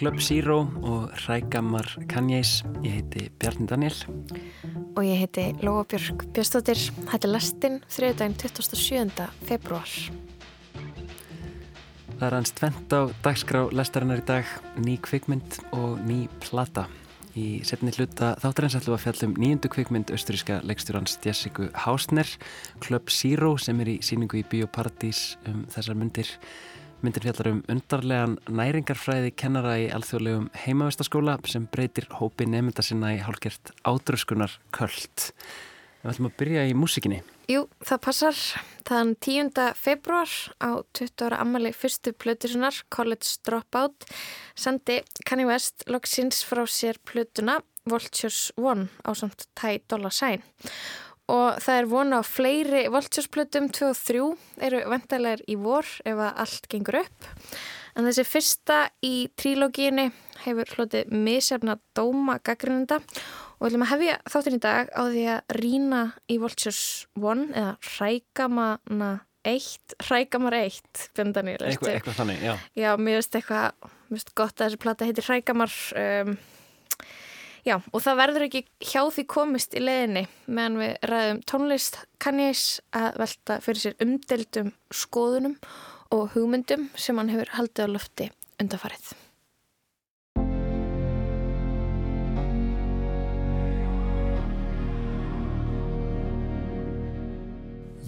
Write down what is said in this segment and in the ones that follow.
Club Zero og Rægamar Kanjæs. Ég heiti Bjarni Daniel. Og ég heiti Lóa Björg Björnstóttir. Þetta er lastinn þriðdægin 27. februar. Það er hans tvent á dagskrá lestarinnar í dag, ný kvikmynd og ný plata. Í setni hluta þáttarins ætlum að fjallum nýjundu kvikmynd austuríska leikstjórans Jessica Hausner, Club Zero sem er í síningu í Bíóparadís um þessar myndir. Myndir fjallar um undarlegan næringarfræði kennara í alþjóðlegum heimavistaskóla sem breytir hópi nefnda sinna í hálfgert ádröskunar köld. Við ætlum að byrja í músikinni. Jú, það passar. Þann 10. februar á 20 ára ammali fyrstu plötusunar, College Dropout, sendi Kanye West loksins frá sér plötuna Vultures One á samt Ty Dolla Sign og það er vona á fleiri Vultures-plötum 2 og 3 eru vendalegir í vor ef að allt gengur upp. En þessi fyrsta í trílógíinni hefur hlutið misjafna dóma gaggrinunda og við viljum að hefja þáttinn í dag á því að rína í Vultures 1 eða Rækamana 1 Rækamar 1 Eitthvað, eitthvað þannig, já. Já, mér finnst eitthvað, mér finnst gott að þessi plata heitir Rækamar um, Já, og það verður ekki hjá því komist í leðinni meðan við ræðum tónlist kannjæs að velta fyrir sér umdeldum skoðunum og hugmyndum sem hann hefur haldið á lofti undarfarið.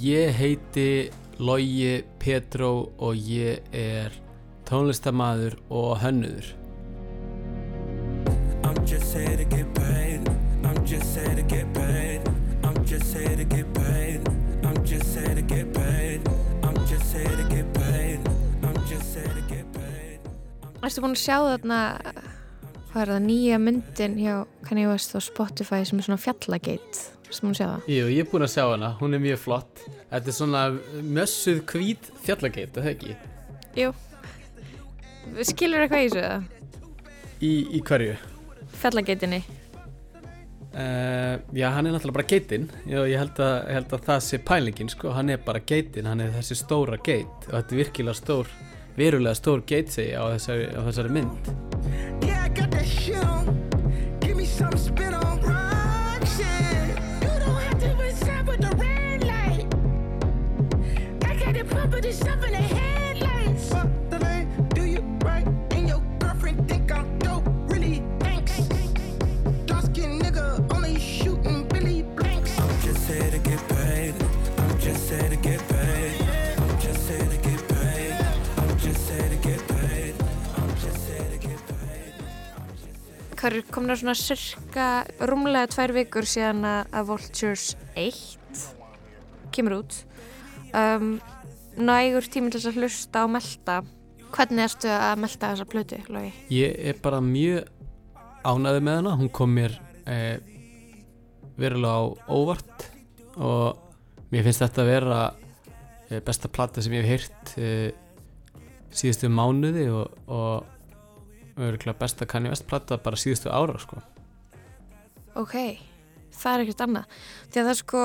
Ég heiti Lógi Petró og ég er tónlistamæður og hönnuður. Just here to get paid. I'm just here to get paid. I'm just here to get paid. I'm just here to get paid. I'm just here to get paid. Erstu búin að sjá þarna hvað er það nýja myndin hjá Kanye West og Spotify sem er svona fjallageit Erstu búin að sjá það? Jú, ég er búin að sjá hana, hún er mjög flott Þetta er svona mössuð hvít fjallageit, er það ekki? Jú Skilur eitthvað í þessu það? Í, í hverju? fjallageitinni? Uh, já, hann er náttúrulega bara geitin já, ég held að, held að það sé pælingin sko, hann er bara geitin, hann er þessi stóra geit. Og þetta er virkilega stór verulega stór geit segi á þessari, á þessari mynd hvað er komin að svona cirka rúmlega tvær vikur síðan að Vultures 1 kemur út. Um, nægur tíminn til að hlusta og melda hvernig erstu að melda þessa plötu, Lógi? Ég er bara mjög ánaði með hana, hún kom mér eh, verulega á óvart og mér finnst þetta að vera eh, besta platta sem ég hef heyrt eh, síðustu mánuði og, og örgulega besta Kanye West platta bara síðustu ára sko. Ok, það er ekkert annað. Því að það sko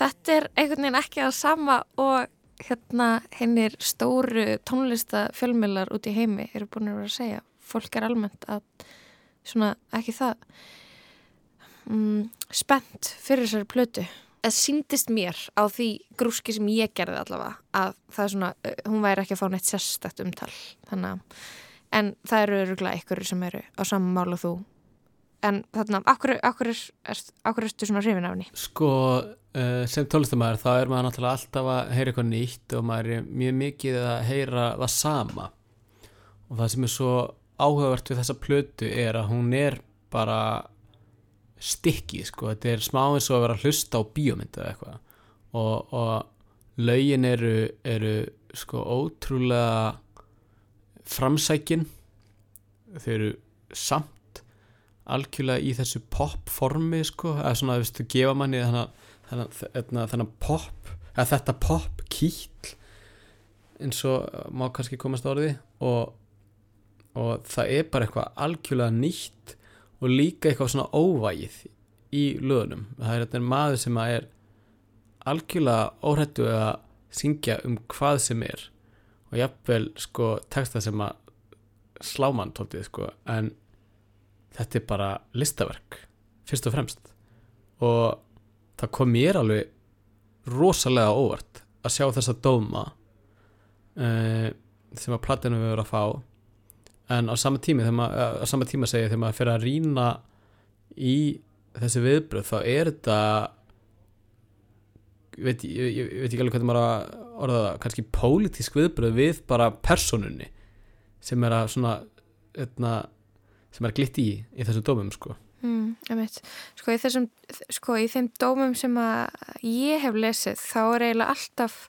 þetta er einhvern veginn ekki að sama og hérna hennir stóru tónlistafjölmilar út í heimi eru búin að vera að segja. Fólk er almennt að svona ekki það. Mm, spennt fyrir þessari plötu. Það síndist mér á því grúski sem ég gerði allavega að það er svona, hún væri ekki að fá neitt sérstakt umtal. Þannig að en það eru öruglega ykkur sem eru á saman mál og þú. En þarna, akkur, akkur, akkur erstu svona hrifin af henni? Sko, uh, sem tónlistamæður þá er maður náttúrulega alltaf að heyra eitthvað nýtt og maður er mjög mikið að heyra það sama. Og það sem er svo áhugavert við þessa plötu er að hún er bara stikkið, sko, þetta er smá eins og að vera að hlusta á bíómyndu eða eitthvað. Og, og lögin eru, eru sko ótrúlega framsækin þau eru samt algjörlega í þessu pop-formi sko, eða svona, þú veist, þú gefa manni þennan pop eða þetta pop-kýll eins og má kannski komast orði og, og það er bara eitthvað algjörlega nýtt og líka eitthvað svona óvægið í löðunum, það er þetta maður sem er algjörlega óhættu að syngja um hvað sem er og jafnvel sko texta sem að sláman tóttið sko en þetta er bara listaverk fyrst og fremst. Og það kom mér alveg rosalega óvart að sjá þessa dóma uh, sem að platinu við verðum að fá. En á sama þegar maður, á sama tíma segja þegar maður fyrir að rýna í þessi viðbröð þá er þetta veit, ég, ég, veit ekki alveg hvernig maður að orða það, kannski pólitísk viðbröð við bara personunni sem er að svona etna, sem er að glitt í í þessum dómum sko. Mm, sko, í þessum, sko í þeim dómum sem að ég hef lesið þá er eiginlega alltaf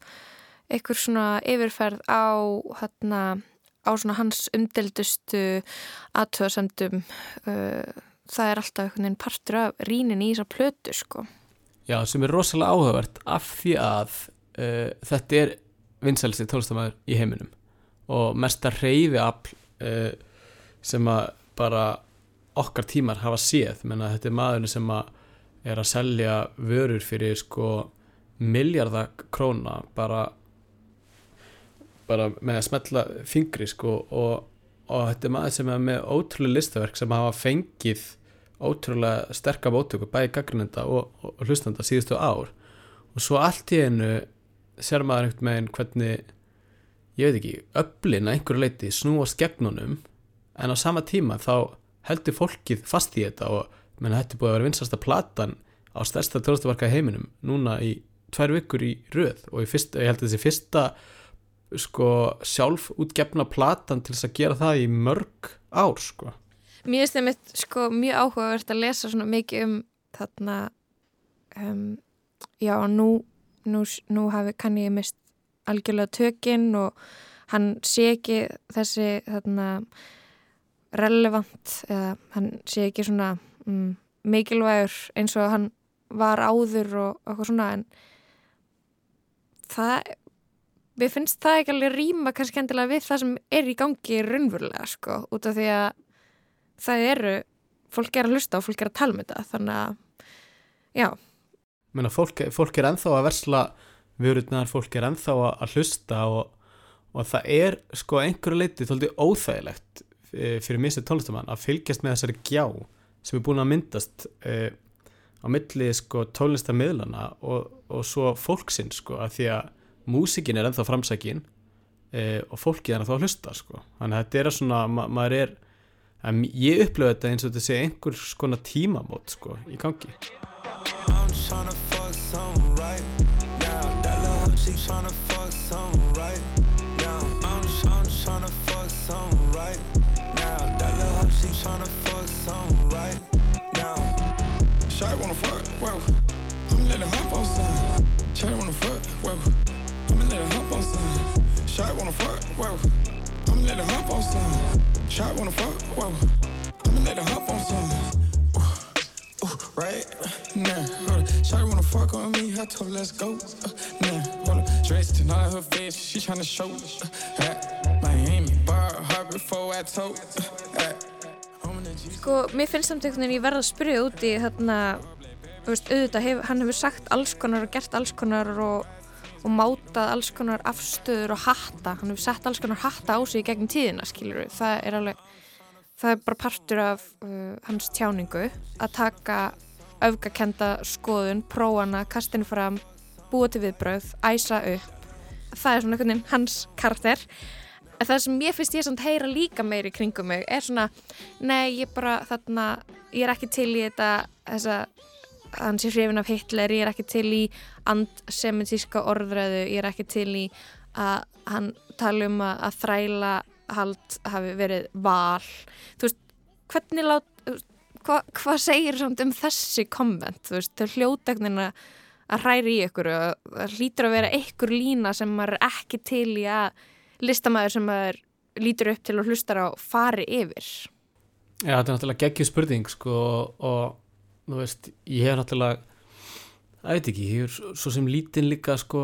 einhver svona yfirferð á hérna á svona hans umdeldustu aðtöðasendum uh, það er alltaf einhvern veginn partur af rínin í þessar plötu sko Já, sem er rosalega áhugavert af því að uh, þetta er vinsælsi tólstamæður í heiminum. Og mesta reyfi afl uh, sem að bara okkar tímar hafa séð. Menna þetta er maðurinn sem að er að selja vörur fyrir sko miljardakróna bara bara með að smetla fingri sko. Og, og þetta er maður sem er með ótrúlega listaverk sem hafa fengið ótrúlega sterkar móttöku bæði gaggrinenda og, og, og hlustanda síðustu ár. Og svo allt í einu ser maður einhvern veginn hvernig ég veit ekki, öflin að einhverju leiti snúast gegnunum en á sama tíma þá heldur fólkið fast í þetta og menn þetta er búið að vera vinsasta platan á stærsta tónlistavarka heiminum núna í tvær vikur í röð og fyrst, ég held að þessi fyrsta sko sjálf útgefna platan til þess að gera það í mörg ár sko Mér finnst það sko, mjög áhugavert að lesa svona mikið um þarna um, já nú, nú, nú hafi kann ég mist algjörlega tökinn og hann sé ekki þessi þarna relevant eða hann sé ekki svona mm, mikilvægur eins og hann var áður og eitthvað svona en það við finnst það ekki alveg rýma kannski endilega við það sem er í gangi raunverulega sko út af því að það eru, fólk er að hlusta og fólk er að tala um þetta þannig að já Menna, fólk, fólk er enþá að versla vörurnar, fólk er enþá að hlusta og, og það er sko einhverju leiti þóldi óþægilegt Eh, fyrir mistið tónlistamann að fylgjast með þessari gjá sem er búin að myndast uh, á milli sko, tónlistamidlana og, og svo fólksinn sko, að því að músikin er ennþá framsækin uh, og fólkið er ennþá að hlusta sko. þannig að þetta er svona, ma maður er að, ég upplöfu þetta eins og þetta sé einhver skona tímamót sko, í gangi. Shawty wanna fuck, whoa. I'ma let her hop on some. Shawty wanna fuck, whoa. I'ma let her hop on some. Her her some. Ooh, right now, hold Shawty wanna fuck on me, I told her let's go. Uh, now, hold up. Dressed in all her face, she tryna show. Uh, at Miami, bar, harbor, before I told. Uh, at Sko, mér finnst samt einhvern veginn ég verða að spyrja út í þarna, þú veist, auðvitað, hef, hann hefur sagt alls konar og gert alls konar og, og mátað alls konar afstöður og hatta, hann hefur sett alls konar hatta á sig gegn tíðina, skilur við, það er alveg, það er bara partur af uh, hans tjáningu að taka öfgakenda skoðun, prófana, kastinu fram, búa til viðbröð, æsa upp, það er svona einhvern veginn hans karakter. En það sem ég finnst ég samt heyra líka meiri kringum mig er svona, nei ég bara þarna, ég er ekki til í þetta þessa, hann sé hrifin af Hitler ég er ekki til í andsemitíska orðræðu, ég er ekki til í að hann tala um að, að þræla hald hafi verið val. Þú veist, hvernig lát hvað hva segir samt um þessi komment, þú veist, þau hljótagnina að hræri í ykkur og það hlýtur að vera ykkur lína sem maður ekki til í að listamæður sem maður lítur upp til og hlustar á fari yfir. Já, þetta er náttúrulega geggjur spurning sko og þú veist, ég hef náttúrulega það veit ekki, ég er svo sem lítinn líka sko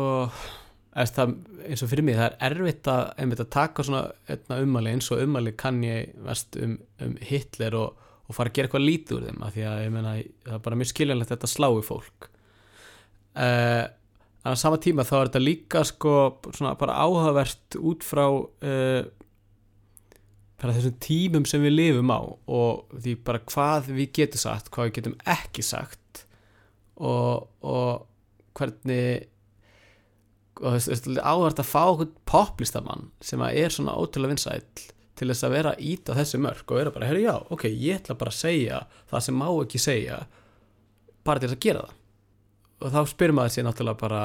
það, eins og fyrir mig, það er erfitt að, að taka svona umali eins og umali kann ég vest um, um Hitler og, og fara að gera eitthvað lítið úr þeim af því að ég menna, það er bara mjög skiljanlegt þetta slái fólk. Uh, en á sama tíma þá er þetta líka sko svona bara áhugavert út frá uh, bara þessum tímum sem við lifum á og því bara hvað við getum sagt hvað við getum ekki sagt og, og hvernig og þú veist, áhvert að fá okkur poplistamann sem að er svona ótrúlega vinsæll til þess að vera ít á þessu mörg og vera bara, herru já, ok, ég ætla bara að segja það sem má ekki segja bara til þess að gera það. Og þá spyrir maður sér náttúrulega bara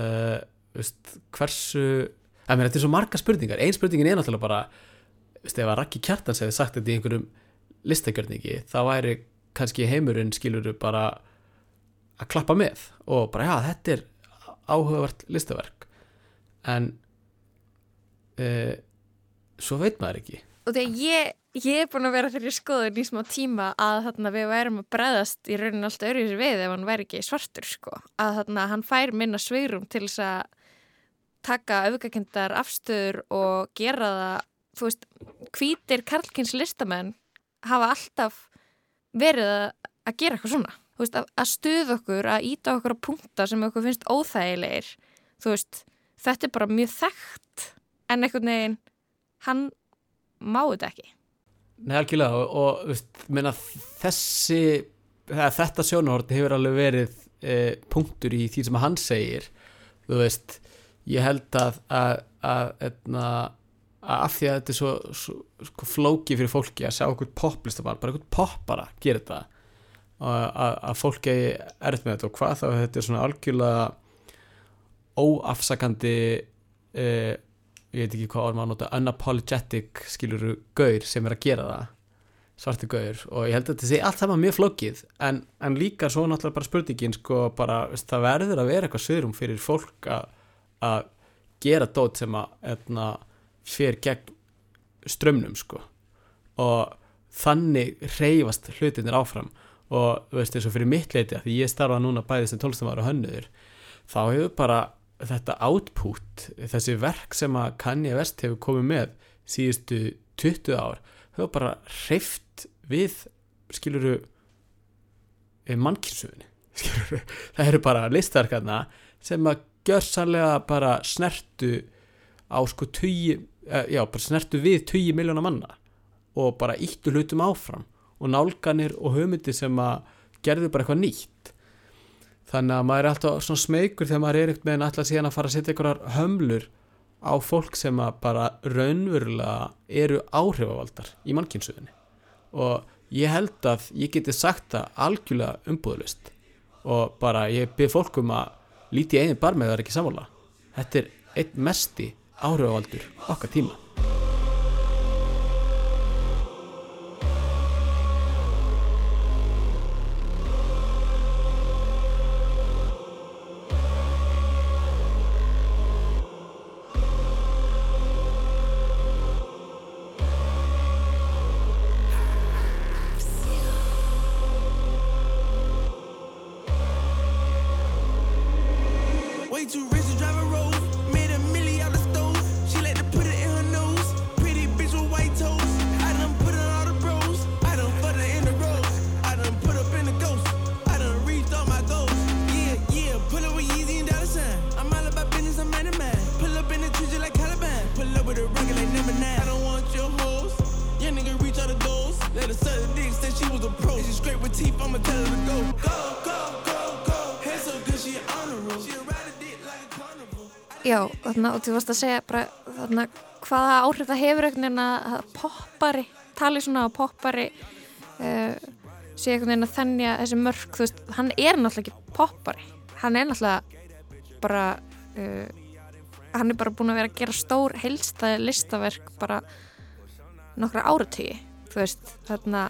uh, veist, hversu að mér, þetta er svo marga spurningar. Ein spurningin er náttúrulega bara veist, ef að Raki Kjartans hefði sagt þetta í einhverjum listagjörningi, þá væri kannski heimurinn skiluru bara að klappa með og bara já, þetta er áhugavert listaverk en uh, svo veit maður ekki og þegar ég, ég er búin að vera þeirri skoðun í smá tíma að þarna, við værum að bregðast í raunin alltaf öryðis við ef hann væri ekki svartur sko. að þarna, hann fær minna sveirum til þess að taka auðgakendar afstöður og gera það þú veist, hvítir Karlkins listamenn hafa alltaf verið að, gera eitthvað svona. Þú veist, að, að stuða okkur, að íta okkur á punkta sem okkur finnst óþægilegir. Þú veist, þetta er bara mjög þekkt en einhvern veginn hann má þetta ekki. Nei, algjörlega og, og veist, meina, þessi þetta sjónahort hefur alveg verið e, punktur í því sem hann segir. Þú veist, ég held að að, að, hérna, að af því að þetta er svo, svo, svo flóki fyrir fólki að sjá okkur poplistamann bara okkur poppara gera þetta. Að, að fólki er með þetta og hvað þá þetta er svona algjörlega óafsakandi e, ég veit ekki hvað orð maður nota unapologetic skiluru gaur sem er að gera það svarti gaur. Og ég held að þetta sé allt saman mjög flókið en, en líka svo náttúrulega bara spurningin sko bara veist, það verður að vera eitthvað sögurum fyrir fólk að gera dót sem að etna, fer gegn strömmnum sko. Og þannig reyfast hlutinir áfram. Og þú veist eins og fyrir mitt leiti að því ég starfa núna bæðið sem tólstamæður og hönnuður þá hefur bara þetta output þessi verk sem að Kanye West hefur komið með síðustu 20 ár hefur bara hreift við skiluru mannkynsuðinni það eru bara listarkarna sem að gjörsanlega bara snertu á sko tugi, já bara snertu við tugi miljóna manna og bara íttu hlutum áfram og nálganir og hugmyndi sem að gerðu bara eitthvað nýtt. Þannig að maður er alltaf svona smeykur þegar maður er ekkert með alltaf síðan að fara að setja einhverjar hömlur á fólk sem að bara raunverulega eru áhrifavaldar í mannkynsuðinni og ég held að ég geti sagt það algjörlega umbúðlust og bara ég byrð fólkum að líti einin bar með það er ekki samvála þetta er einn mesti áhrifavaldur okkar tíma og þú varst að segja bara þarna, hvaða áhrif það hefur einhvern veginn að poppari, tali svona á poppari uh, sé einhvern veginn að þennja þessi mörg, þú veist, hann er náttúrulega ekki poppari, hann er náttúrulega bara, uh, hann er bara búin að vera að gera stór heilstæði listaverk bara nokkra áratögi, þú veist, þarna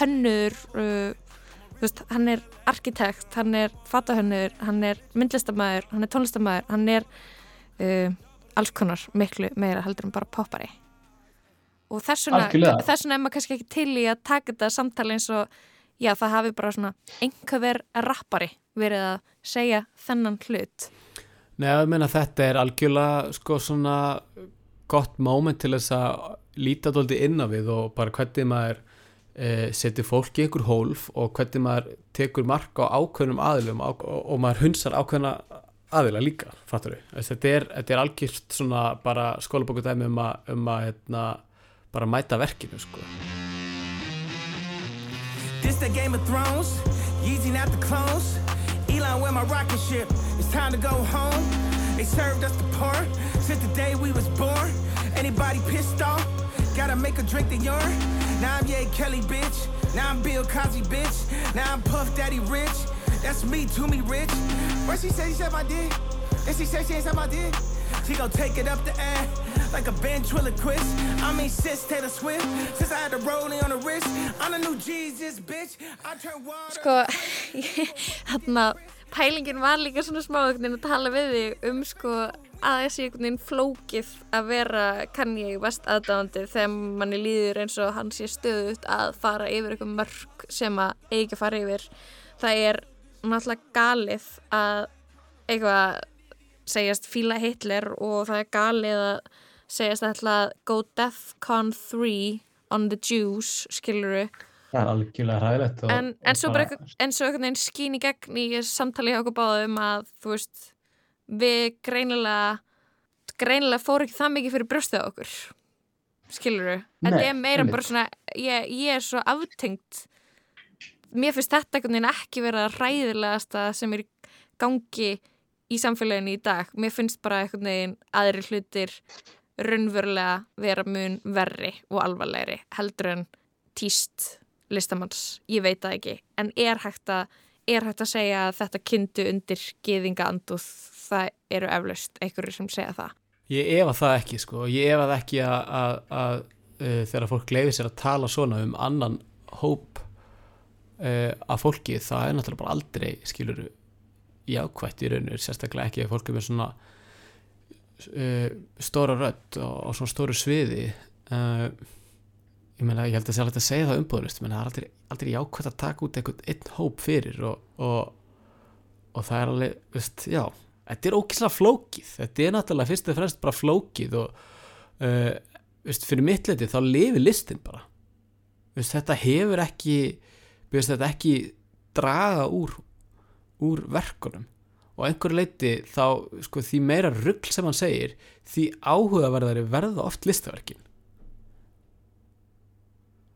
hönnur, uh, þú veist, hann er arkitekt, hann er fatahönnur, hann er myndlistamæður, hann er tónlistamæður, hann er uh, alls konar miklu meira heldur en bara poppari og þessuna þessuna er maður kannski ekki til í að taka þetta samtali eins og já það hafi bara svona einhver rappari verið að segja þennan hlut. Nei, ég meina þetta er algjörlega sko svona gott móment til þess að líta doldi inn á við og bara hvernig maður e, setur fólk í einhver hólf og hvernig maður tekur marka á ákveðnum aðlum og, og, og maður hunsar ákveðna aðila líka, fattur við þetta er, þetta er algjört svona bara skólabókudæmi um að, um að hérna, bara mæta verkinu sko This the Game of Thrones, Yeezy not the clones. Elon with my rocket ship, it's time to go home. They served us the part since the day we was born. Anybody pissed off? Gotta make a drink the urine. Now I'm Ye Kelly, bitch. Now I'm Bill Cosby, bitch. Now I'm Puff Daddy Rich. That's me, to me rich. Where she say she said my dick? And she said she ain't said my dick. She gon' take it up the air like a ventriloquist. I mean, sis Taylor Swift. Since I had the rolling on the wrist, I'm the new Jesus, bitch. I turn water. Sko, þarna, pælingin var líka svona smáðugnin að tala við þig um sko að þessi einhvern veginn flókið að vera Kanye West aðdáðandi þegar manni líður eins og hann sé stöðut að fara yfir eitthvað mörg sem að eigi að fara yfir. Það er náttúrulega galið að eitthvað segjast fíla Hitler og það er galið að segjast að go Defcon 3 on the Jews, skiluru það er algjörlega hræðilegt og, en, en og svo bara en svo einhvern veginn skín í gegn í samtali hjá okkur báðum að þú veist við greinilega greinilega fór ekki það mikið fyrir brjóstið á okkur skiluru en það er meira bara svona ég, ég er svo aftengt mér finnst þetta ekki vera það ræðilegasta sem er gangi í samfélaginu í dag. Mér finnst bara einhvern veginn aðri hlutir raunverulega vera mun verri og alvarlegri heldur en tíst listamanns, ég veit það ekki. En er hægt að, er hægt að segja að þetta kynntu undir geðinga anduð, það eru eflaust einhverju sem segja það. Ég efa það ekki sko, ég efa það ekki að, að, að uh, þegar fólk leiði sér að tala svona um annan hóp uh, af fólki, það er náttúrulega bara aldrei skilur jákvætt í raunir, sérstaklega ekki ef fólk er með svona uh, stóra rödd og, og svona stóru sviði uh, ég meina, ég held að það sé alveg að segja það umbúðlust, menn það er aldrei, aldrei jákvætt að taka út einhvern einn hóp fyrir og, og, og það er alveg, veist, já þetta er ókýrslega flókið þetta er náttúrulega fyrst og fremst bara flókið og veist, fyrir mitt leiti þá lifi listin bara. Veist, þetta hefur ekki veist, þetta ekki draga úr úr verkunum og einhverju leiti þá sko, því meira rugl sem hann segir því áhugaverðari verða oft listaverkin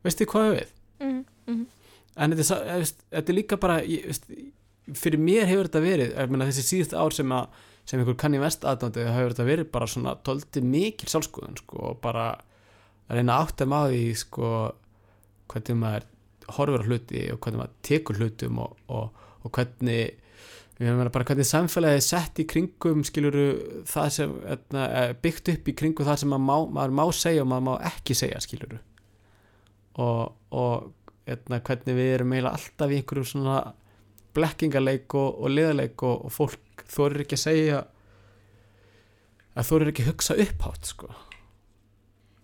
veistu hvað við? mm -hmm. en þetta er, eh, þetta er líka bara ég, fyrir mér hefur þetta verið meina, þessi síðust ár sem, að, sem einhver kann í vest aðdóndi hefur þetta verið bara svona tólti mikil sjálfskoðun sko, og bara að reyna að átta maður í sko, hvernig maður horfur á hluti og hvernig maður tekur hlutum og, og, og hvernig bara hvernig samfélagið er sett í kringum skiluru það sem etna, byggt upp í kringum það sem maður má, maður má segja og maður má ekki segja skiluru og, og etna, hvernig við erum eiginlega alltaf í einhverjum svona blekkingarleik og, og liðarleik og, og fólk þorir ekki að segja að þorir ekki að hugsa upphátt sko.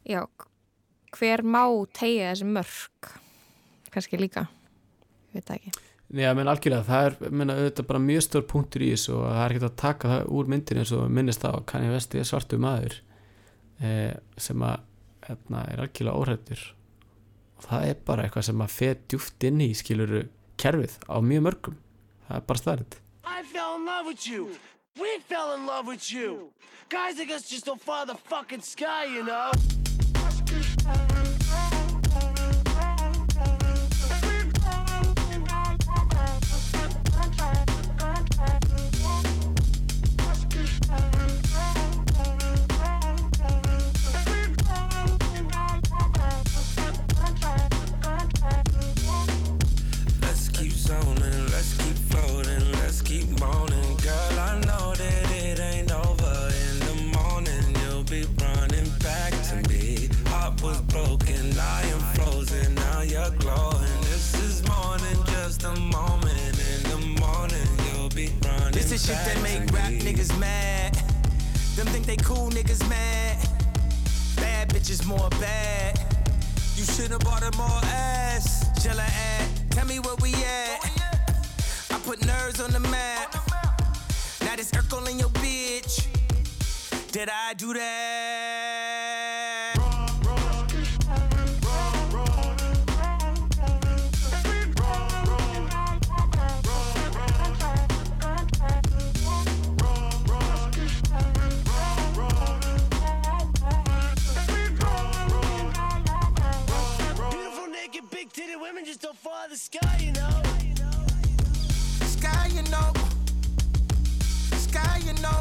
Já, hver má tegja þessi mörg kannski líka ég veit það ekki Já, menn algjörlega, það er menna, auðvitað bara mjög stór punktur í þessu og það er ekkert að taka það úr myndinu eins og minnist á Kanye West er svartu maður eh, sem að hérna, er algjörlega óhrættur og það er bara eitthvað sem að fer djúft inn í skiluru kerfið á mjög mörgum það er bara staðrind I fell in love with you. We fell in love with you. Guys like us just don't follow the fucking sky, you know? Is shit that make rap niggas mad. Them think they cool niggas mad. Bad bitches more bad. You should've bought her more ass. Jella tell me where we at. I put nerves on the map. Now this Urkel in your bitch. Did I do that? The sky, you know. Sky, you know. Sky, you know.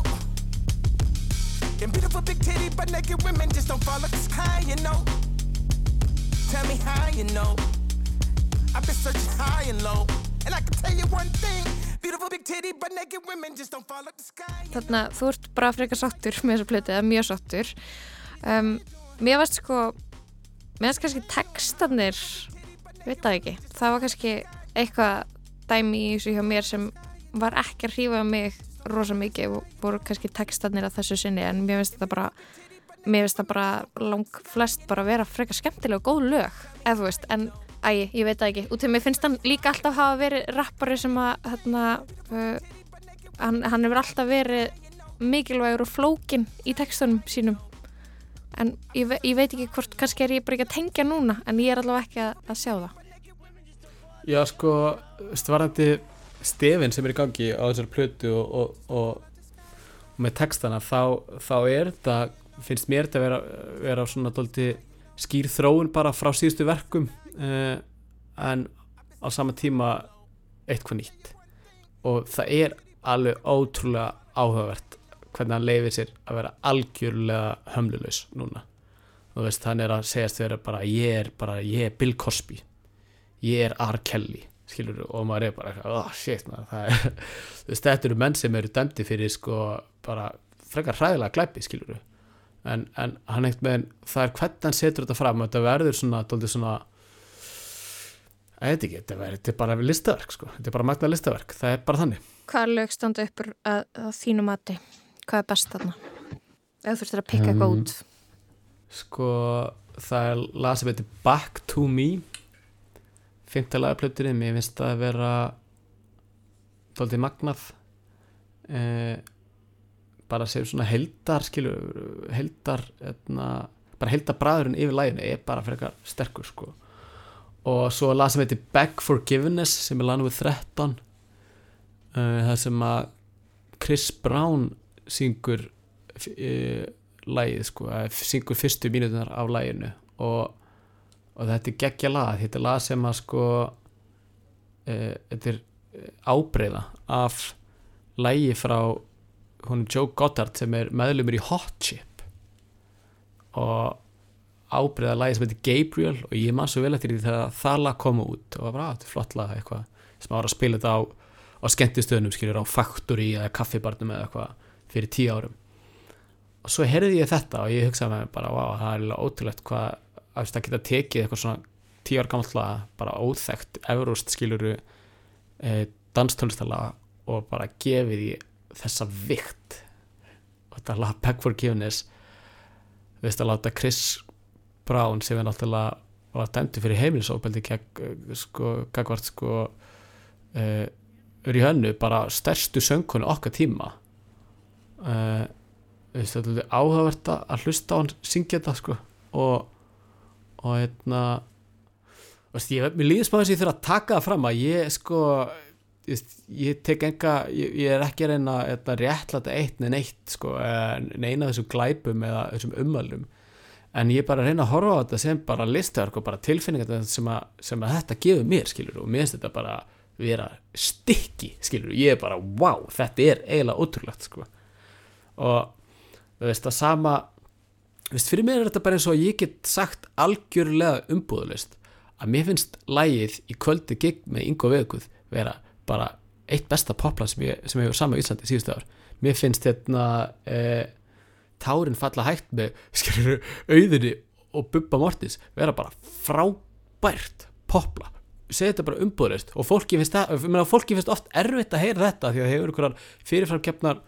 And beautiful big titty, but naked women just don't like the sky, you know. Tell me how you know. I've been searching high and low. And I can tell you one thing. Beautiful big titty, but naked women just don't fall like the sky. you Þannig að þú ert bara frekar sáttur með þessa plötu, eða mjög sáttur. Um, mér varst sko, mér varst kannski textanir, veit það ekki, það var kannski eitthvað dæmi í þessu hjá mér sem var ekki að hrífa mig rosa mikið voru kannski textanir að þessu sinni en mér finnst þetta bara mér finnst það bara lang flest bara vera frekar skemmtilega og góð lög eða þú veist, en æ, ég veit það ekki. Út af mér finnst hann líka alltaf hafa verið rappari sem að hérna, uh, hann, hann hefur alltaf verið mikilvægur og flókin í textunum sínum en ég, ve ég veit ekki hvort kannski er ég bara ekki að tengja núna en ég er allavega ekki að, að sjá það. Já sko, stvarandi stefin sem er í gangi á þessari plötu og, og, og, og með textana þá, þá er þetta finnst mér þetta að vera, vera svona dólti skýr þróun bara frá síðustu verkum uh, en á sama tíma eitthvað nýtt. Og það er alveg ótrúlega áhugavert hvernig hann leifir sér að vera algjörlega hömlulegs núna þú veist, hann er að segjast vera bara ég er bara, ég er Bill Cosby ég er R. Kelly skilur og maður er bara oh shit það er, þú veist, þetta eru menn sem eru dæmdi fyrir sko bara frekar hræðilega glæpi skilur en, en hann eitt með, það er hvernig hann setur þetta fram þetta verður svona, dóldi svona ég veit ekki, þetta, verður, þetta er bara listaverk sko, þetta er bara magna listaverk, það er bara þannig Hvaða lög standa uppur að, að þínu mati? Hvað er best þarna? Ef þú þurftir að pikka eitthvað Um, út. Sko, það er lag sem heitir Back to Me. Fymta lagaplötunni mér finnst það að vera dóldi magnað. Eh, bara sem svona heldar skilur, heldar etna, bara heldar bræðurinn yfir læginu er bara frekar sterkur sko. Og svo lag sem heitir Beg Forgiveness sem er laginu við 13 uh, það sem að Chris Brown syngur uh, lagið sko, eða syngur fyrstu mínutunar af laginu. Og, og þetta er geggja lag. Þetta er lag sem að sko uh, þetta er ábreyða af lagi frá hún Joe Goddard sem er meðlumur í Hot Chip. Og ábreyða lagi sem heitir Gabriel og ég man svo vel eftir því þegar það lag kom út. Og það var að þetta er flott lag eitthvað. Sem var að spila þetta á, á skemmtistöðunum skilur á Factory eða kaffibarnum eða eitthvað fyrir tíu árum. Og svo heyrði ég þetta og ég hugsaði með mér bara wow, það er alveg ótrúlegt hvað að það geta tekið eitthvað svona tíu ár gammalt lag bara óþekkt, eurust skiluru e, danstónlistala og bara gefið því þessa vikt. Og þetta lag Back Forgiveness þú veist að láta Chris Brown sem er náttúrulega var dæmdi fyrir heimilisofbeldi gegn sko, gagvart sko uh, er í hönnu bara stærstu söngkonu okkar tíma uh, veist, þetta er áhugavert að hlusta á hann syngja þetta sko. Og og hérna veist, ég, mér líður að ég þurfa að taka það fram að ég sko ég, ég tek enga, ég, ég er ekki að reyna að réttlæta eitt neina eitt sko, neina þessum glæpum eða þessum umvælum en ég er bara að reyna að horfa á þetta sem bara listaverk og bara tilfinningar sem, sem að þetta gefur mér skilur og mér finnst þetta bara vera stykki skilur, ég er bara wow, þetta er eiginlega ótrúlegt sko og þú veist að sama veist, fyrir mér er þetta bara eins og ég get sagt algjörlega umbúðulist að mér finnst lægið í kvöldi gig með Ingo Veðguð vera bara eitt besta popla sem sem hefur sama í Íslandi síðustu ár. Mér finnst hérna eh, tárin falla hægt með skilur auðinni og Bubba Mortins vera bara frábært popla segja þetta bara umbúðlist og fólki finnst, það, fólki finnst oft erfitt að heyra þetta því að hefur einhverjar fyrirframkeppnar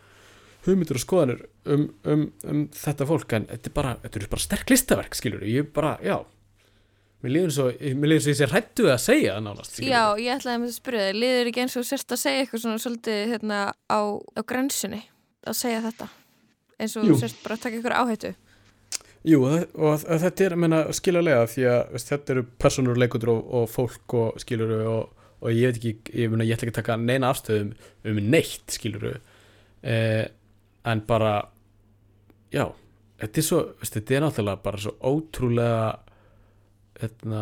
hugmyndur og skoðanir um, um, um þetta fólk en þetta er bara, þetta er bara sterk listaverk skilur ég bara, já. Mér líður svo, mér líður svo ég sé hrættu að segja það nánast skilurðu. Já, ég ætlaði að að spyrja þig, liður ekki eins og sérst að segja eitthvað svona svolítið hérna á, á grensunni að segja þetta? Eins og Jú. sérst bara að taka ykkur áhættu? Jú, og, þetta er meina, skiljulega því að veist, þetta eru personur, leikutur og, og fólk og skiluru og, og ég veit ekki, ég, meina, ég ætla ekki að taka neina afstöðum um neitt skiluru eh, en bara já, þetta er svo þetta er náttúrulega bara svo ótrúlega hérna,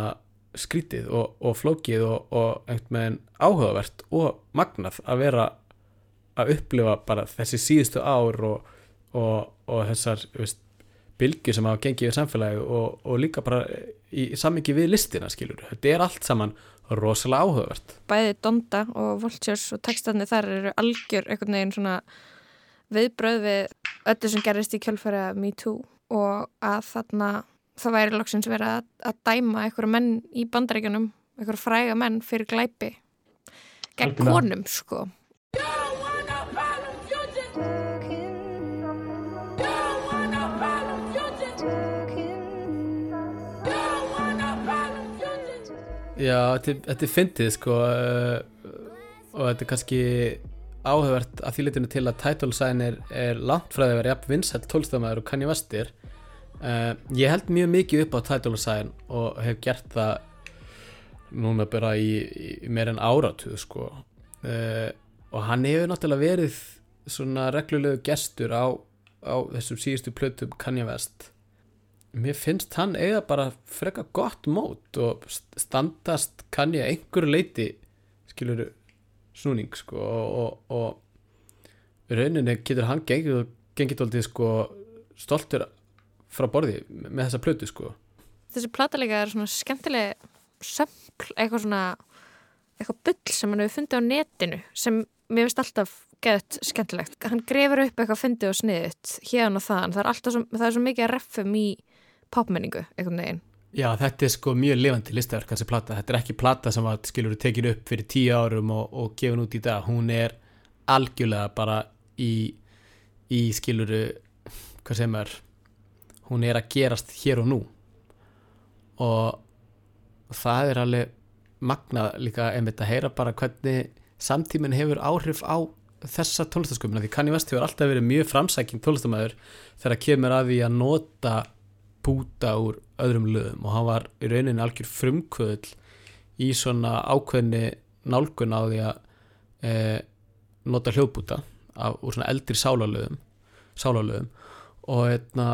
skrítið og, og flókið og, og einhvern veginn áhugavert og magnað að vera að upplifa bara þessi síðustu ár og, og, þessar veist, bylgjur sem hafa gengið í samfélagi og, líka bara í, í samingi við listina skilur. Þetta er allt saman rosalega áhugavert. Bæði Donda og Vultures og textarnir þar eru algjör einhvern veginn svona viðbröð við öllu sem gerist í kjölfæra Me Too og að þarna það væri loksins verið að, að dæma einhverja menn í bandaríkjunum einhverja fræga menn fyrir glæpi gegn konum sko. Já, þetta, er- þetta er fyndið sko uh, og þetta er kannski áhugavert að því litinu til að sign er, er langt frá því að vera jafn vinsætt tólstafmaður og Kanye West er. Uh, ég held mjög mikið upp á sign og hef gert það núna bara í, í meir en áratuð sko. Uh, og hann hefur náttúrulega verið svona reglulegu gestur á, á þessum síðustu plötum Kanye West. Mér finnst hann eiga bara freka gott mót og st- standast kann ég einhverju leiti skilur snúning sko og, og, og rauninni getur hann gengið, gengið aldrei sko stoltur frá borði með þessa plötu sko þessi platalega er svona skemmtileg sömpl, eitthvað svona eitthvað bull sem hann hefur fundið á netinu sem mér finnst alltaf geðt skemmtilegt. Hann grefur upp eitthvað fundið og sniðut hérna og þaðan. Það er alltaf svo, það er svo mikið að reffum í popmenningu, einhvern veginn. Já, þetta er sko mjög lifandi listaverk þessi plata, þetta er ekki plata sem var skilur tekin upp fyrir tíu árum og, og gefin út í dag, hún er algjörlega bara í, í skiluru hvað sem er hún er að gerast hér og nú. Og það er alveg magnað líka einmitt að heyra bara hvernig samtíminn hefur áhrif á þessa tónlistasköpuna því Kanye West hefur alltaf verið mjög framsæking tónlistamæður þegar kemur að því að nota búta úr öðrum lögum og hann var í rauninni algjör frumkvöðl í svona ákveðni nálgun á því að e, nota hljóðbúta úr svona eldri sálarlögum sálarlögum. Og eitna,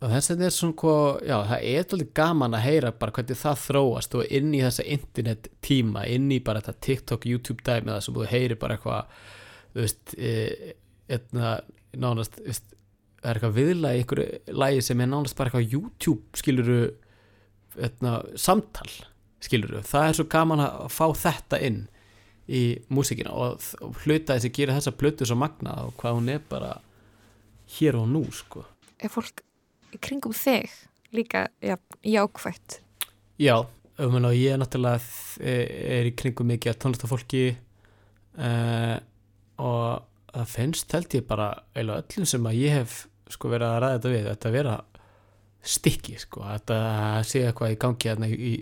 og þess að þetta er svona hvað, já, það er alveg gaman að heyra bara hvernig það þróast og inn í þessa internet tíma, inn í bara þetta TikTok, YouTube dæmi það sem þú heyri bara eitthvað þú veist, e, eitna, nánast, þú veist er eitthvað viðlag í einhverju lægi sem er nánast bara eitthvað YouTube skiluru etna, samtal skiluru, það er svo gaman að fá þetta inn í músikina og, og hluta þess að gera þessa plötu svo magna og hvað hún er bara hér og nú sko Er fólk kringum þig líka já, jákvætt? Já, um, og ég er náttúrulega er, er í kringum mikið tónlistafólki uh, og það finnst held ég bara eiginlega öllum sem að ég hef sko verið að ræða þetta við, þetta vera stikki sko, þetta sé eitthvað í gangi hérna í,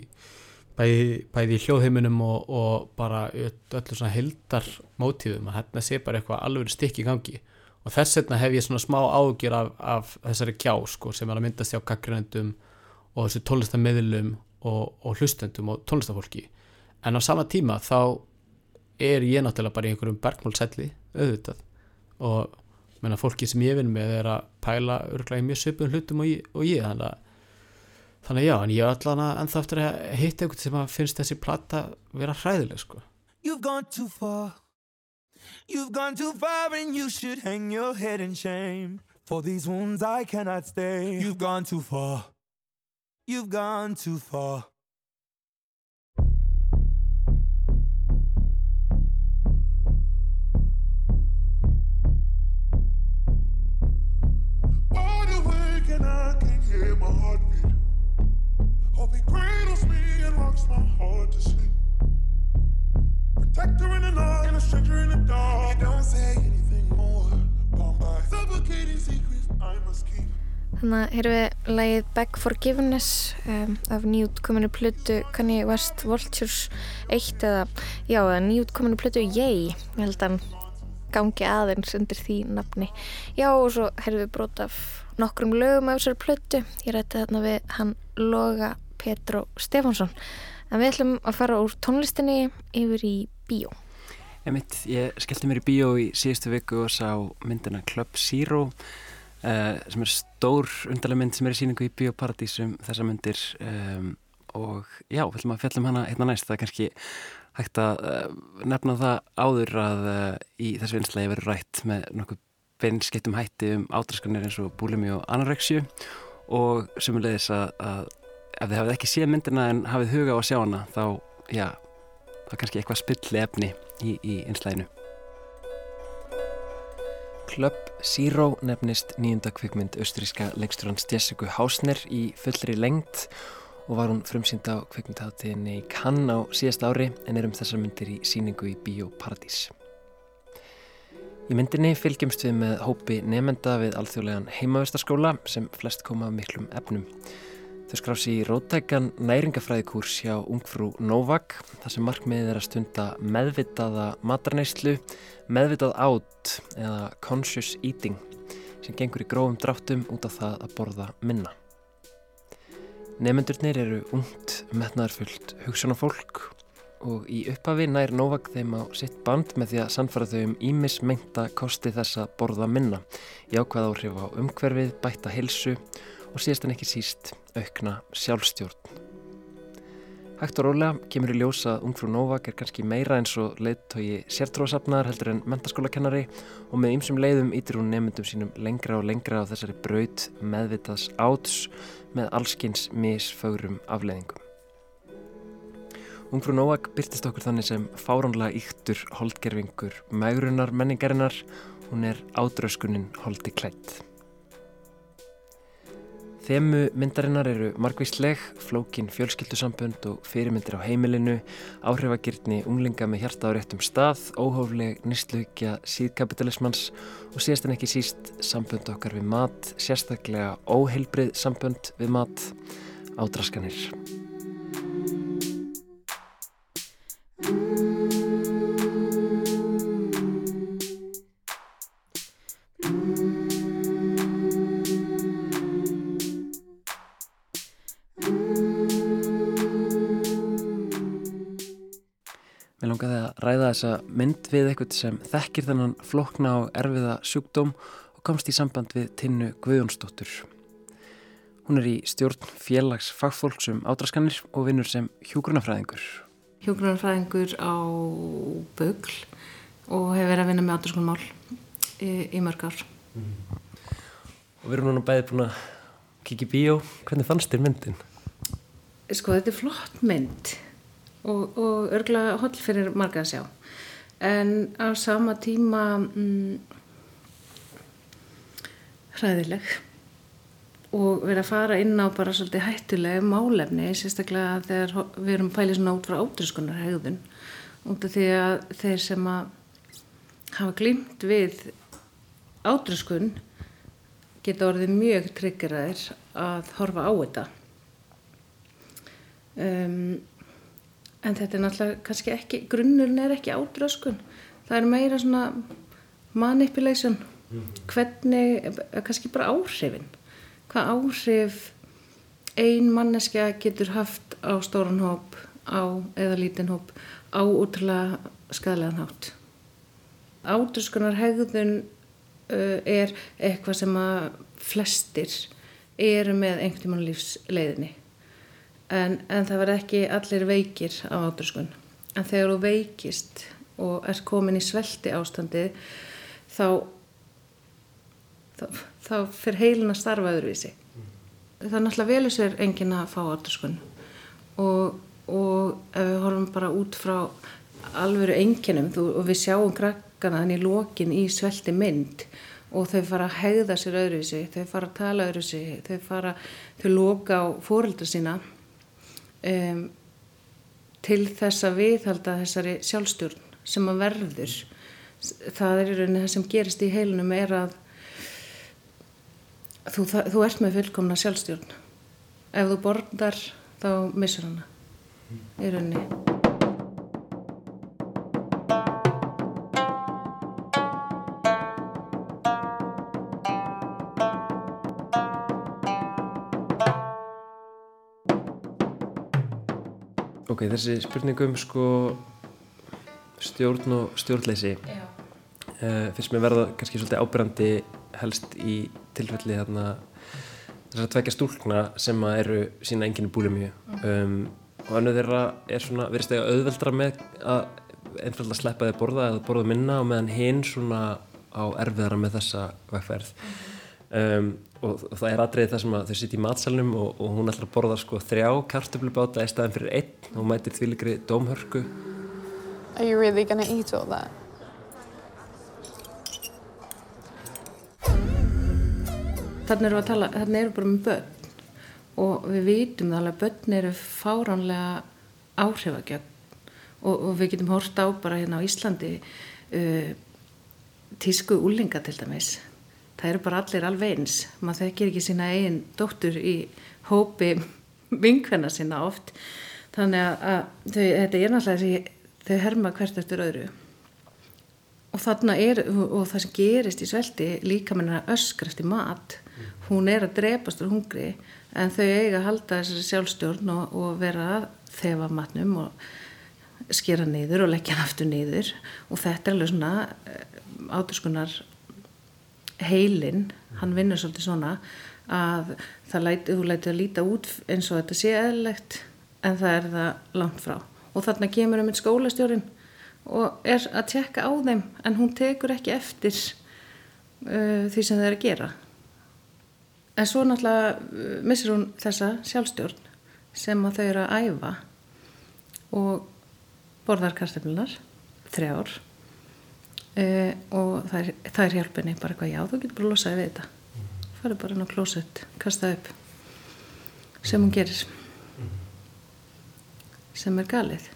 bæði, bæði í hljóðheiminum og, og bara öllu svona heldar mótíðum að hérna sé bara eitthvað alveg stikki í gangi. Og þess vegna hef ég svona smá ágjur af, af þessari gjá sko sem er að myndast hjá kakgrænendum og þessu tónlistamiðlum og, og hlustendum og tónlistafólki en á sama tíma þá er ég náttúrulega bara í einhverjum bergmálsælli auðvitað. Og menna, fólki sem ég vinn með er að pæla örglega í mjög svipum hlutum og ég, og ég þannig að þannig að já, en ég er allan að ennþá eftir að hitta einhvern sem að finnst þessi plata vera hræðileg sko You've gone too far. You've gone too far and you should hang your head in shame. For these wounds I cannot stay. You've gone too far. You've gone too far. And my heart to sleep. Protector in the night and a stranger in the dark. Don't say anything more. Gone by. Suffocating secrets I must keep. Þannig að hér við lagið Beg Forgiveness um, af nýjútkominu plötu Kanye West Vultures 1 eða, já, eða nýjútkominu plötu Yay, ég held að gangi aðeins undir því nafni. Já, og svo heyrðum við brot af nokkrum lögum af þessari plötu. Ég rætti þarna við hann Loga Petro Stefánsson. En við ætlum að fara úr tónlistinni yfir í bíó. Emitt, ég skellti mér í bíó í síðustu viku og sá myndina Club Zero uh, sem er stór undarlega mynd sem er í síningu í Bíóparadís um þessa myndir um, og já, við ætlum að fjallum hana hérna næst. Það er kannski hægt að uh, nefna það áður að uh, í þessu vinslægi verður rætt með nokkuð beinskiptum hætti um átraskanir eins og búlimi og anorexju og sumulegis að, að ef þið hafið ekki séð myndina en hafið huga á að sjá hana þá, já, það er kannski eitthvað spilli efni í, í einslæginu. Club Zero nefnist nýjunda kvikmynd austríska leikstjórans Jessica Hausner í fullri lengt og var hún frumsýnd á kvikmyndháttiðinni í Cannes á síðast ári en er um þessar myndir í síningu í Bíó Paradís. Í myndinni fylgjumst við með hópi nefnda við alþjóðlegan heimavistarskóla sem flest koma miklum efnum. Þau skrási í rótækan næringafræðikúrs hjá ungfrú Novak þar sem markmiðið er að stunda meðvitaða matarneyslu, meðvitað átt eða conscious eating sem gengur í grófum dráttum út af það að borða minna. Nefndurnir eru ungt, metnaðarfullt hugsanafólk og í upphafi nær Novak þeim á sitt band með því að sannfara þau um ímis mengta kosti þess að borða minna, jákvæð áhrif á umhverfið, bætta hilsu og síðast en ekki síst aukna sjálfstjórn. Hægt og rólega kemur í ljósa að ungfrú Novak er kannski meira eins og leiðtói sértróðsafnar heldur en mentaskólakennari og með ymsum leiðum ítir hún nefndum sínum lengra og lengra á þessari braut meðvitaðs áts með allskins misfögrum afleðingum. Ungfrú Novak byrtist okkur þannig sem fáránlega yktur holdgerfingur megrunar menningarinnar, hún er ádrauskunin holdi klætt. Þemu myndarinnar eru margvísleg, flókin fjölskyldusambönd og fyrirmyndir á heimilinu, áhrifagirtni unglinga með hjarta á réttum stað, óhófleg nýstlaukja síðkapitalismans og síðast en ekki síst sambönd okkar við mat, sérstaklega óheilbrið sambönd við mat, ádraskanir. Mér langaði að ræða þessa mynd við eitthvað sem þekkir þennan flokna og erfiða sjúkdóm og komst í samband við Tinnu Guðjónsdóttur. Hún er í stjórn félags fagfólks um ádraskanir og vinnur sem hjúgrunafræðingur. Hjúgrunafræðingur á Bögl og hefur verið að vinna með ádraskunmál í, í mörg ár. Mm. Og við erum núna bæðið búin að kikið í bíó. Hvernig fannst þér myndin? Sko þetta er flott mynd og, og örgulega holl fyrir marga að sjá. En á sama tíma mm, hræðileg. Og verið að fara inn á bara svolítið hættuleg málefni sérstaklega þegar við erum pælið svona út frá átrúskunar hegðun út af því að þeir sem að hafa glimt við átrúskun geta orðið mjög tryggeraðir að horfa á þetta. Um en þetta er náttúrulega kannski ekki grunnurinn er ekki átröskun það er meira svona manipulation. Hvernig, kannski bara áhrifin. Hvað áhrif ein manneskja getur haft á stóran hóp á, eða lítinn hóp á útrúlega skadlegan hátt? Átröskunar hegðun uh, er eitthvað sem að flestir eru með einhvern tíman lífsleiðinni en, en það verð ekki allir veikir af átröskun. En þegar þú veikist og er komin í svelti ástandi þá þá, þá fyrir heilin að starfa öðruvísi. Það er náttúrulega velið sér engin að fá átröskun. Og, og ef við horfum bara út frá alveru enginum og við sjáum krakkana þannig lókin í svelti mynd og þau fara að hegða sér öðruvísi þau fara að tala öðruvísi þau fara, þau lóka á fóreldra sína um, til þess að viðhalda þessari sjálfstjórn sem að verður. Það er í rauninni það sem gerist í heilunum er að þú, það, þú ert með fullkomna sjálfstjórn. Ef þú borðar þá missur hana í rauninni Ok, þessi spurningum sko stjórn og stjórnleysi. Uh, finnst mér verða kannski svolítið ábyrgandi helst í tilfelli þarna þess að tvekja stúlkna sem að eru sína enginu búlimíu mm. um, og önnu þeirra er svona verist þegar auðveldra með að einfalda sleppa þið borða eða borða minna og meðan hinn svona á erfiðara með þessa vegferð um, og, og það er aðrið það sem að þau sitt í matsalnum og, og hún ætlar að borða sko þrjá kartöflubáta í staðin fyrir einn og hún mætir þvíligri dómhörku Are you really gonna eat all that? Þannig erum við að tala, þannig erum við bara með börn og við vitum það alveg að börn eru fáránlega áhrifagjögn og, og við getum hort á bara hérna á Íslandi uh, tísku úlinga til dæmis. Það eru bara allir alveg eins. Maður þekkir ekki sína eigin dóttur í hópi vinkvenna sína oft. Þannig að, þau, þetta er náttúrulega þessi, þau herma hvert eftir öðru og þarna er og það sem gerist í svelti líka með hennar öskra eftir mat hún er að drepast úr hungri en þau eiga að halda þessari sjálfstjórn og, og vera að þefa matnum og skera niður og leggja aftur niður og þetta er alveg svona áturskunar heilin, hann vinnur svolítið svona að það læti, þú læti að líta út eins og þetta sé eðlegt en það er það langt frá. Og þarna kemur um einn skólastjórin og er að tjekka á þeim en hún tekur ekki eftir uh, því sem þeir að gera. En svo náttúrulega uh, missir hún þessa sjálfstjórn sem að þau eru að æfa og borðar karteflunar þrjár uh, og það er, það er hjálpinni bara eitthvað já þú getur bara að losa þig við þetta. Farið bara inn á klósett, kasta upp. Sem hún gerir. Sem er galið.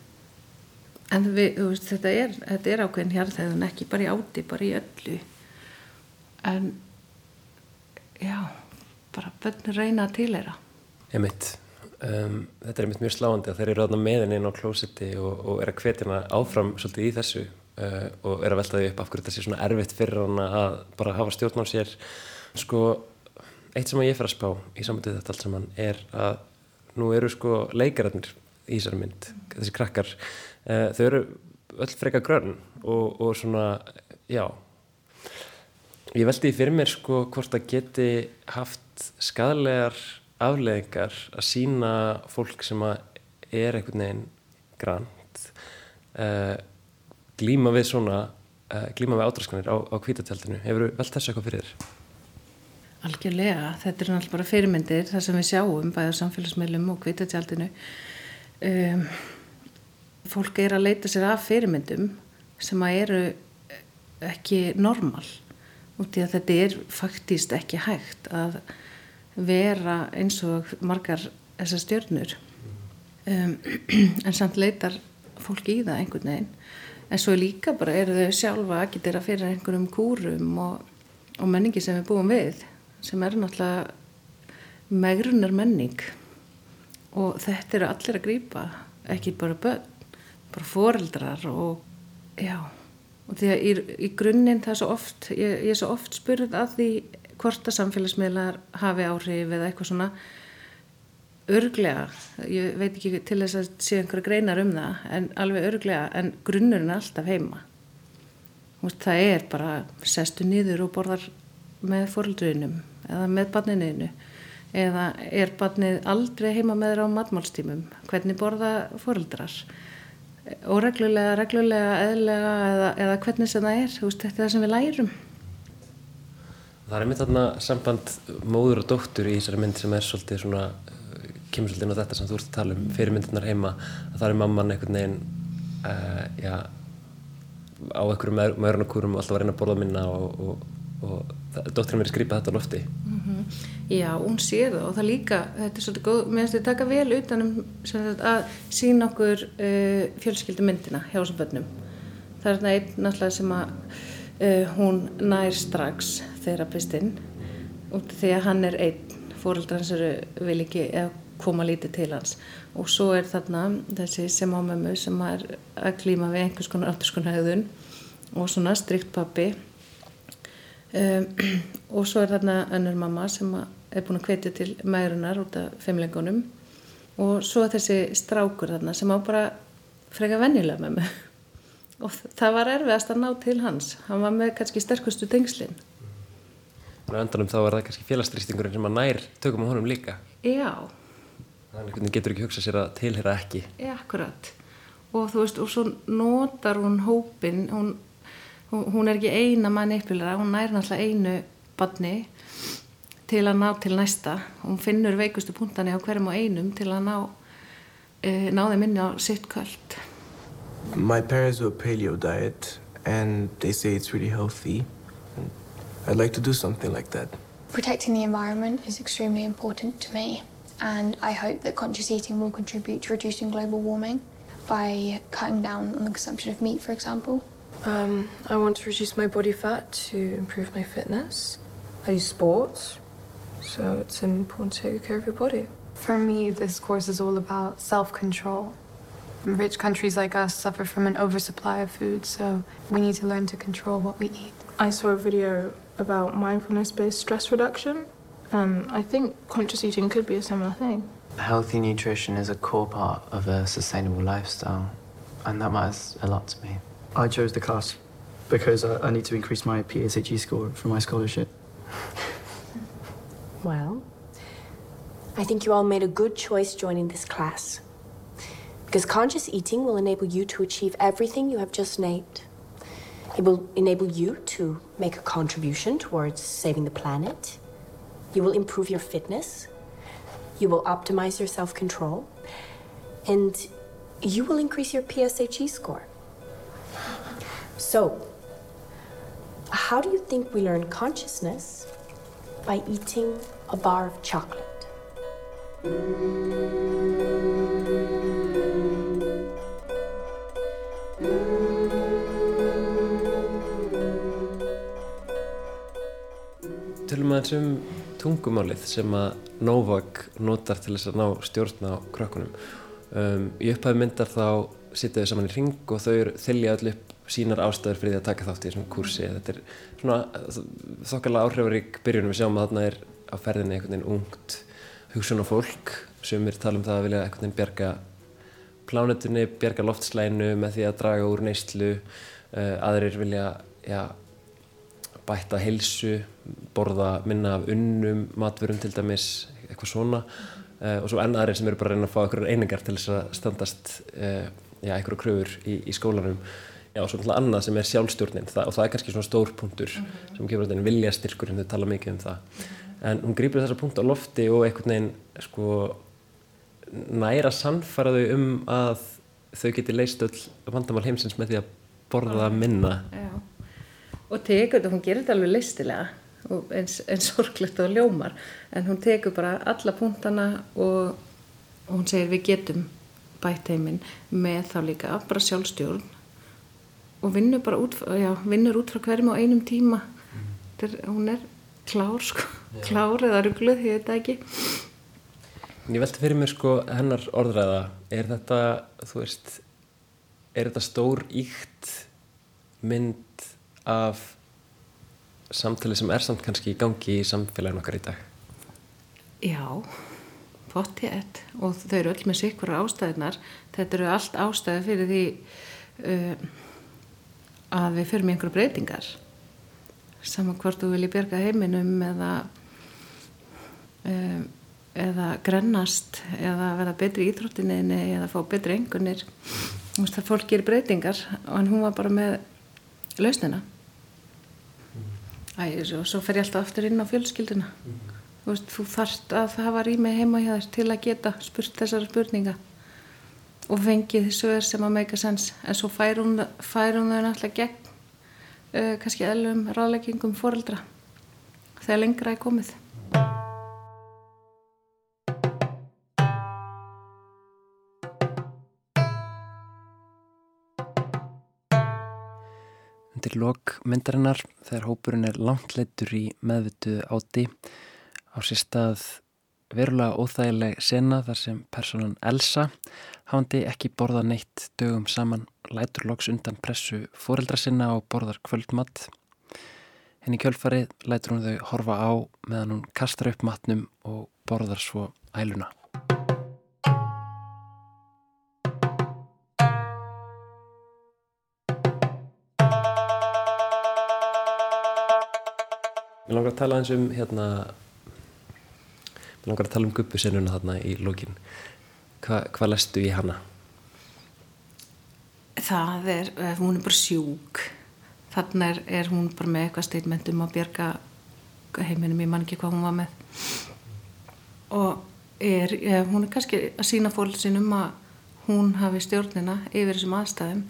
En við, veist, þetta, er, þetta er ákveðin hjarðhæðun ekki bara í áti, bara í öllu. En já bara börnir reyna að tilera Einmitt. Um, þetta er einmitt mjög sláandi að þeir eru ráðna með henni inn á klósetti og, og er að hvetjana áfram svolítið í þessu uh, og er að velta því upp af hverju þetta sé svona erfitt fyrir hana að bara hafa stjórn á sér. Sko, eitt sem að ég fer að spá í samvætið þetta allt saman er að nú eru sko leikararnir í þessari mynd, þessi krakkar. Uh, þau eru öll freka grönn og, og svona, já. Ég veldi fyrir mér sko hvort það geti haft skadalegar afleðingar að sína fólk sem að er einhvern veginn grant uh, glíma við svona uh, glíma við ádraskanir á, á kvítatjaldinu hefur þú velt þessu eitthvað fyrir þér? Algjörlega, þetta er náttúrulega bara fyrirmyndir þar sem við sjáum bæðið samfélagsmeilum og kvítatjaldinu um, fólk er að leita sér af fyrirmyndum sem að eru ekki normal. Út í að þetta er faktíst ekki hægt að vera eins og margar þessar stjörnur. Um, en samt leitar fólk í það einhvern veginn en svo líka bara eru þau sjálfa að geta fyrir einhverjum kúrum og, og menningi sem við búum við sem er náttúrulega megrunar menning og þetta eru allir að grýpa ekki bara börn bara foreldrar og já. Og því að í, í grunninn það er svo oft ég, ég er svo oft spurð að því hvort að samfélagsmiðlar hafi áhrif eða eitthvað svona örglega, ég veit ekki til þess að sé einhverja greinar um það en alveg örglega, en grunnurinn er alltaf heima. Það er bara sestu nýður og borðar með fóröldruðinum eða með barninu eða er barnið aldrei heima með þér á matmálstímum? Hvernig borða fóröldrar og reglulega, reglulega, eðlega eða, eða hvernig sem það er. Veist, þetta er það sem við lærum. Það er einmitt þarna samband móður og dóttur í þessari mynd sem er svolítið svona, kemur svolítið inn á þetta sem þú ert að tala um, fyrirmyndirnar heima, að það er mamman einhvern veginn, uh, já, á einhverjum maðurinn og alltaf að reyna að borða minna og, og, og dótturinn verið skrýpað þetta á lofti. Mm -hmm. Já, hún sér það og það líka, þetta er svolítið góð, mér finnst þetta taka vel utanum að sína okkur uh, fjölskyldumyndina hjá þessum bönnum. Það er þarna einn náttúrulega sem að Uh, hún nær strax þerapistinn út því að hann er einn fóröldar hans eru vil ekki koma lítið til hans. Og svo er þarna þessi sem á mömmu sem er að klíma við einhvers konar afturskonhægðun og svona strikt pappi um, og svo er þarna önnur mamma sem er búin að hvetja til mærunar út af feimlengunum og svo þessi strákur þarna sem á bara freka vennilega mömmu. Og það var erfiðast að ná til hans. Hann var með kannski sterkustu tengslinn og endanum þá var það kannski félagstrýstingurinn sem að nær tökum á honum líka. Já Þannig að getur ekki hugsað sér að tilhera ekki. Ja, akkurat. Og þú veist, og svo notar hún hópin, hún, hún hún er ekki eina manipulara, hún nær náttúrulega einu badni til að ná til næsta. Hún finnur veikustu punktani á hverjum og einum til að ná, e, ná þeim inn á sitt kvöld. My parents do a paleo diet and they say it's really healthy. And I'd like to do something like that. Protecting the environment is extremely important to me, and I hope that conscious eating will contribute to reducing global warming by cutting down on the consumption of meat, for example. Um, I want to reduce my body fat to improve my fitness. I do sports, so it's important to take care of your body. For me, this course is all about self control. Rich countries like us suffer from an oversupply of food, so we need to learn to control what we eat. I saw a video about mindfulness based stress reduction, and I think conscious eating could be a similar thing. Healthy nutrition is a core part of a sustainable lifestyle, and that matters a lot to me. I chose the class because I, I need to increase my PSHE score for my scholarship. Well, I think you all made a good choice joining this class. Because conscious eating will enable you to achieve everything you have just named. It will enable you to make a contribution towards saving the planet. You will improve your fitness. You will optimize your self control. And you will increase your PSHE score. So, how do you think we learn consciousness? By eating a bar of chocolate. Um tungumálið sem að Novak notar til þess að ná stjórn á krökkunum. Um, í upphæðu myndar þá sitja þau saman í ring og þau þylja öll upp sínar ástæður fyrir því að taka þátt í þessum kursi. Þetta er svona þokkarlega áhrifarík byrjun við sjáum að þarna er á ferðinni einhvern veginn ungt hugsun og fólk sem er tala um það að vilja einhvern veginn bjarga plánetunni, bjarga loftslæinu með því að draga úr neyslu uh, aðrir vilja ja, bætta heilsu borða minna af unnum matverum til dæmis, eitthvað svona. Uh, og svo enn aðrir sem eru bara að reyna að fá einhverjar einingar til þess að standast uh, ja, einhverju kröfur í, í skólanum. Já, og svo náttúrulega annað sem er sjálfstjórnin. Það, og það er kannski svona stór punktur mm -hmm. sem gefur þetta vilja styrkur en þau tala mikið um það. En hún grýpur þessa punkt á lofti og einhvern veginn sko næra sannfara þau um að þau geti leist öll vandamál heimsins með því að borða minna. Já. Og tekur þetta, hún gerir þetta alveg listilega og eins, eins sorglegt og ljómar. En hún tekur bara alla punktana og, og hún segir við getum bætt heiminn með þá líka bara sjálfstjórn. Og vinnur bara út, já, vinnur út frá hverjum á einum tíma. Er, hún er klár sko. Klár eða ruggluð, ég veit ekki. Ég velti fyrir mér sko hennar orðræða. Er þetta, þú veist er þetta stór íkt mynd af samtali sem er samt kannski í gangi í samfélaginu okkar í dag? Já pottið og þau eru öll með sikkur ástæðinar þetta eru allt ástæði fyrir því uh, að við fyrir með einhverju breytingar. Saman hvort þú vilji berga heiminum eða um, eða grennast eða verða betri í íþróttinniðinni eða fá betri engunir þú veist það fólk gerir breytingar og hún var bara með lausnina Æ, svo, svo fer ég alltaf aftur inn á fjölskylduna. Þú veist, þú þarft að hafa rými heima hjá þér til að geta spurt þessara spurninga og fengið þessu er sem að make a sense. En svo fær hún, fær hún þau náttúrulega gegn uh, kannski eðlum ráðleggingum foreldra þegar lengra er komið Undir lok myndarinnar þegar hópurinn er langt leittur í meðvitu áti á sér stað verulega óþægileg sena þar sem personan Elsa hafandi ekki borða neitt dögum saman lætur loks undan pressu fóreldra sinna og borðar kvöldmatt. Henni kjölfarið lætur hún þau horfa á meðan hún kastar upp matnum og borðar svo æluna. Mér langar að tala eins um hérna Þú langar að tala um gubbusennuna þarna í lókin. Hva, hvað lestu í hana? Það er, eh, hún er bara sjúk. Þannig er, er hún bara með eitthvað statement um að bjerga heiminum, ég man ekki hvað hún var með. Og er, ja, hún er kannski að sína fólksin um að hún hafi stjórnina yfir þessum aðstæðum,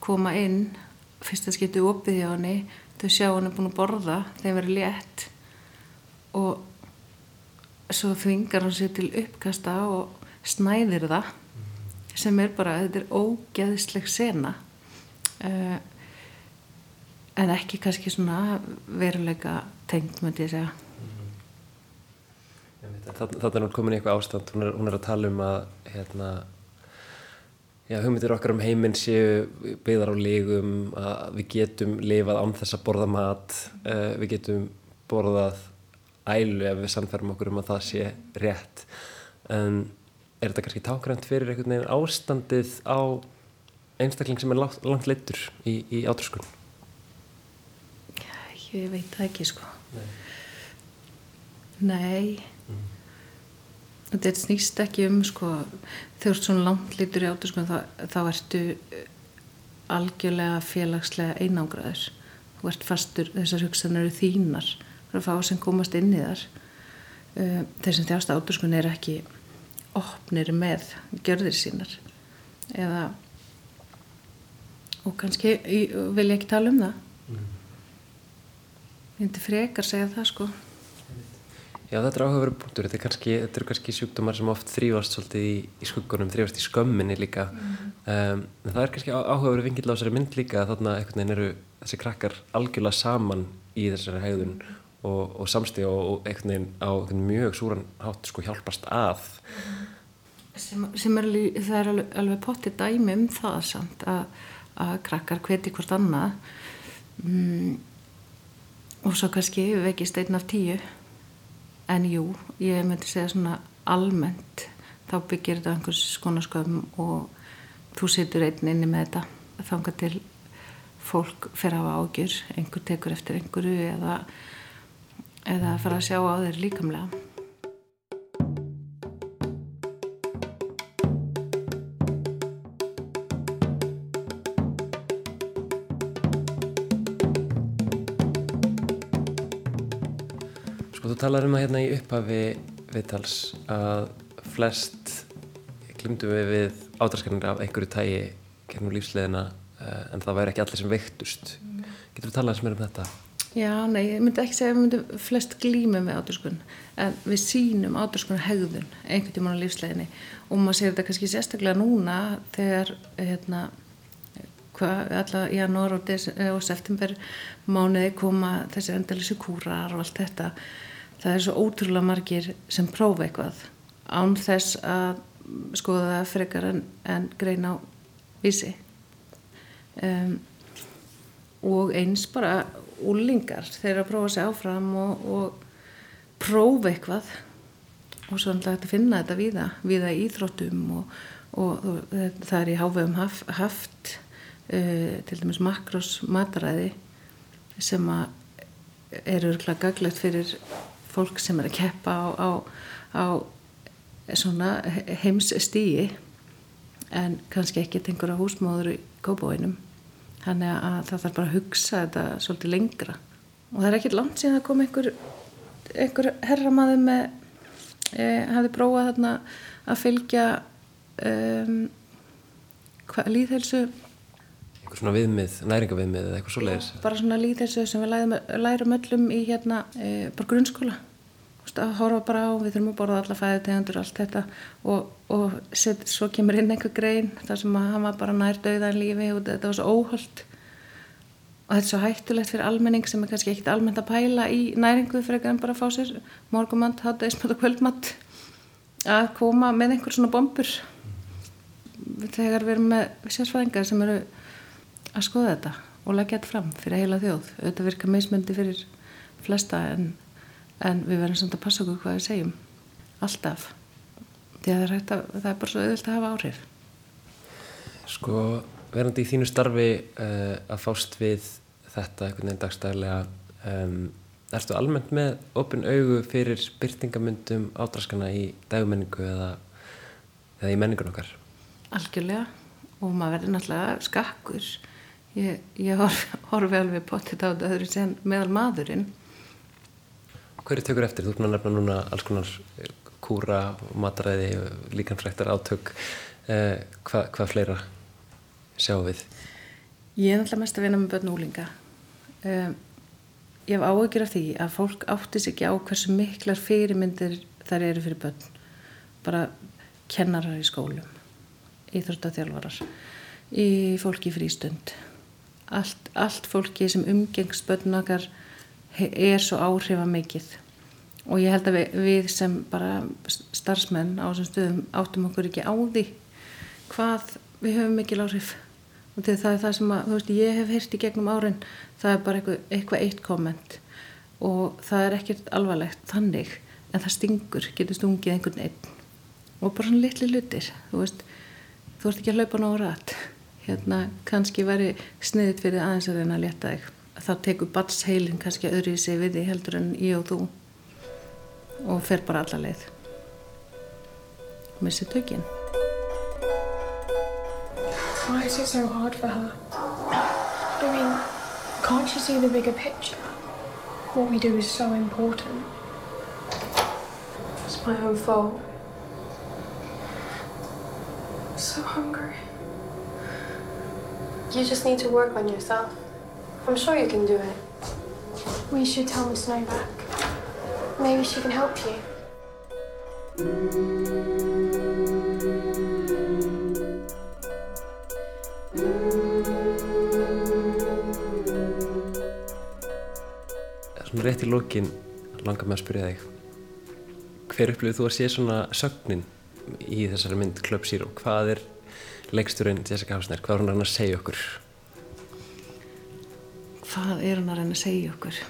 koma inn, fyrst að skiptu opið hjá henni, þau sjá hann er búin að borða, þeim verið létt. Og svo þvingar hann sér til uppkasta og snæðir það sem er bara, þetta er ógeðisleg sena. Uh, en ekki kannski svona veruleika tengt, möndi ég segja. Þannig er hún komin í eitthvað ástand, hún er, hún er að tala um að hérna, já, hugmyndir okkar um heiminn séu byggðar á lígum, að við getum lifað án þess að borða mat, uh, við getum borðað ælu ef við samferðum okkur um að það sé rétt. En er þetta kannski tákrænt fyrir einhvern veginn ástandið á einstakling sem er langt, langt leittur í, í átrúskun? Ég veit það ekki sko. Nei. Nei. Þetta snýst ekki um sko, þegar svona langt lítur í átrúskun þá, þá ertu algjörlega félagslega einangraður. Þú ert fastur, þessar hugsanir eru þínar. Það er að fá sem komast inn í þar. Þeir sem þjást átrúskun er ekki opnir með gjörðir sínar eða og kannski vil ég ekki tala um það mm. ég myndi frekar segja það sko Já þetta er áhugaveru punktur. Þetta er kannski, þetta kannski sjúkdómar sem oft þrýfast svolítið í, í skuggunum, þrýfast í skömminni líka. Mm. um, það er kannski áhugaveru vingill á þessari mynd líka þarna einhvern veginn eru þessi krakkar algjörlega saman í þessari hegðun og, og samstíð og, og einhvern veginn á einhvern mjög súran hátt sko hjálpast að. Sem, sem er, það er alveg, alveg potti dæmi um það samt að, að krakkar hveti hvort annað. Mm, og svo kannski vekist einn af tíu en jú, ég myndi segja svona almennt þá byggir þetta einhvers skonarsköfum og þú situr einn inni með þetta þanga til fólk fer að hafa ágjur einhver tekur eftir einhverju eða eða fara að sjá á þeir líkamlega talar um að hérna í upphafi viðtals að flest glimtu við við ádraskanir af einhverju tægi gegnum lífsleðina en það væri ekki allir sem veiktust. Getur þú talað sem er um þetta? Já, nei, ég myndi ekki segja að við myndum flest glíma með átrúskun en við sínum átrúskunar hegðun einhvern tíman á lífsleginni og maður sér þetta kannski sérstaklega núna þegar hérna hvað alla í janúar og, og september mánuði koma þessi endalísu kúrar og allt þetta það er svo ótrúlega margir sem prófa eitthvað án þess að skoða það frekar en, en greina á vísi. Um, og eins bara úlingar þeir að prófa sér áfram og, og prófa eitthvað. Og svo er þetta að finna þetta viða viða í íþróttum og, og, og það er í hávegum haf, haft uh, til dæmis makrós mataræði sem að eru örgulega gaglegt fyrir fólk sem er að keppa á, á, á svona heimsstíi en kannski ekki einhverja húsmáður í kópáinum þannig að það þarf bara að hugsa þetta svolítið lengra. Og það er ekkert langt síðan að koma einhver, einhver herramaður með e, hafi prófað þarna að fylgja um, líðhelsu eitthvað svona viðmið, næringaviðmið eða eitthvað svo leiðis bara svona líðhelsu sem við lærum, lærum öllum í hérna e, bara grunnskóla. Að horfa bara á, við þurfum að borða alla fæðutegundur allt þetta. Og, og set, svo kemur inn einhver grein þar sem að hann var bara nær döðan lífi og þetta var svo óhald og þetta er svo hættulegt fyrir almenning sem er kannski ekkit almennt að pæla í næringu fyrir ekki en bara að fá sér morgumant, hátægismat og kvöldmat. Að koma með einhver svona bombur. Þegar við erum með sérsfæðingar sem eru að skoða þetta og leggja þetta fram fyrir heila þjóð. Auðvitað virka meismyndi fyrir flesta en en við verðum samt að passa okkur hvað við segjum. Alltaf. Því að það er, að, það er bara svo auðvilt að hafa áhrif. Sko, verðandi í þínu starfi uh, að fást við þetta einhvern veginn dagstæðilega um, ertu almennt með opin augu fyrir byrtingamundum ádraskana í dagmenningu eða, eða í menningun okkar? Algjörlega. Og maður verður náttúrulega skakkur ég, ég horfi, horfi alveg potið á þetta öðru sem meðal maðurinn. Hverju tökur eftir? Þú erum að nefna núna alls konar eh, kúra, mataræði, líkanfræktar átök. Eh, hvað hva fleira sjáum við? Ég er náttúrulega mest að vinna með börn úlinga um, ég hef áhugir af því að fólk áttis ekki á hversu miklar fyrirmyndir þær eru fyrir börn. Bara kennarar í skólum íþróttaþjálfarar í fólki frístund allt, allt fólki sem umgengst börnakar er svo áhrifa mikið og ég held að við, við sem bara starfsmenn á þessum stöðum áttum okkur ekki á því hvað við höfum mikil áhrif. Og það er það sem að, þú veist, ég hef heyrt í gegnum árin, það er bara eitthvað, eitthvað eitt komment. Og það er ekkert alvarlegt þannig en það stingur, getur stungið einhvern einn. Og bara svona litli lutir þú veist, þú ert ekki að laupa nára rætt hérna, kannski væri sniðit fyrir aðeins að reyna að leta þig þá tekur batsheilin kannski öðru í sig við því heldur en ég og þú og fer bara alla leið missi tökinn Why is it so hard for her? I mean, can't she see the bigger picture? What we do is so important. It's my own fault. I'm so hungry. You just need to work on yourself. I'm sure you can do it. We should tell Miss Novak. Maybe she can help you. Svona rétt í lókin langar með að spyrja þig hver upplifið þú að sé svona sögnin í þessari mynd Club Zero hvað er leiksturinn Jessica Hausner hvað er hún að reyna að segja okkur? Hvað er hún að reyna að segja okkur?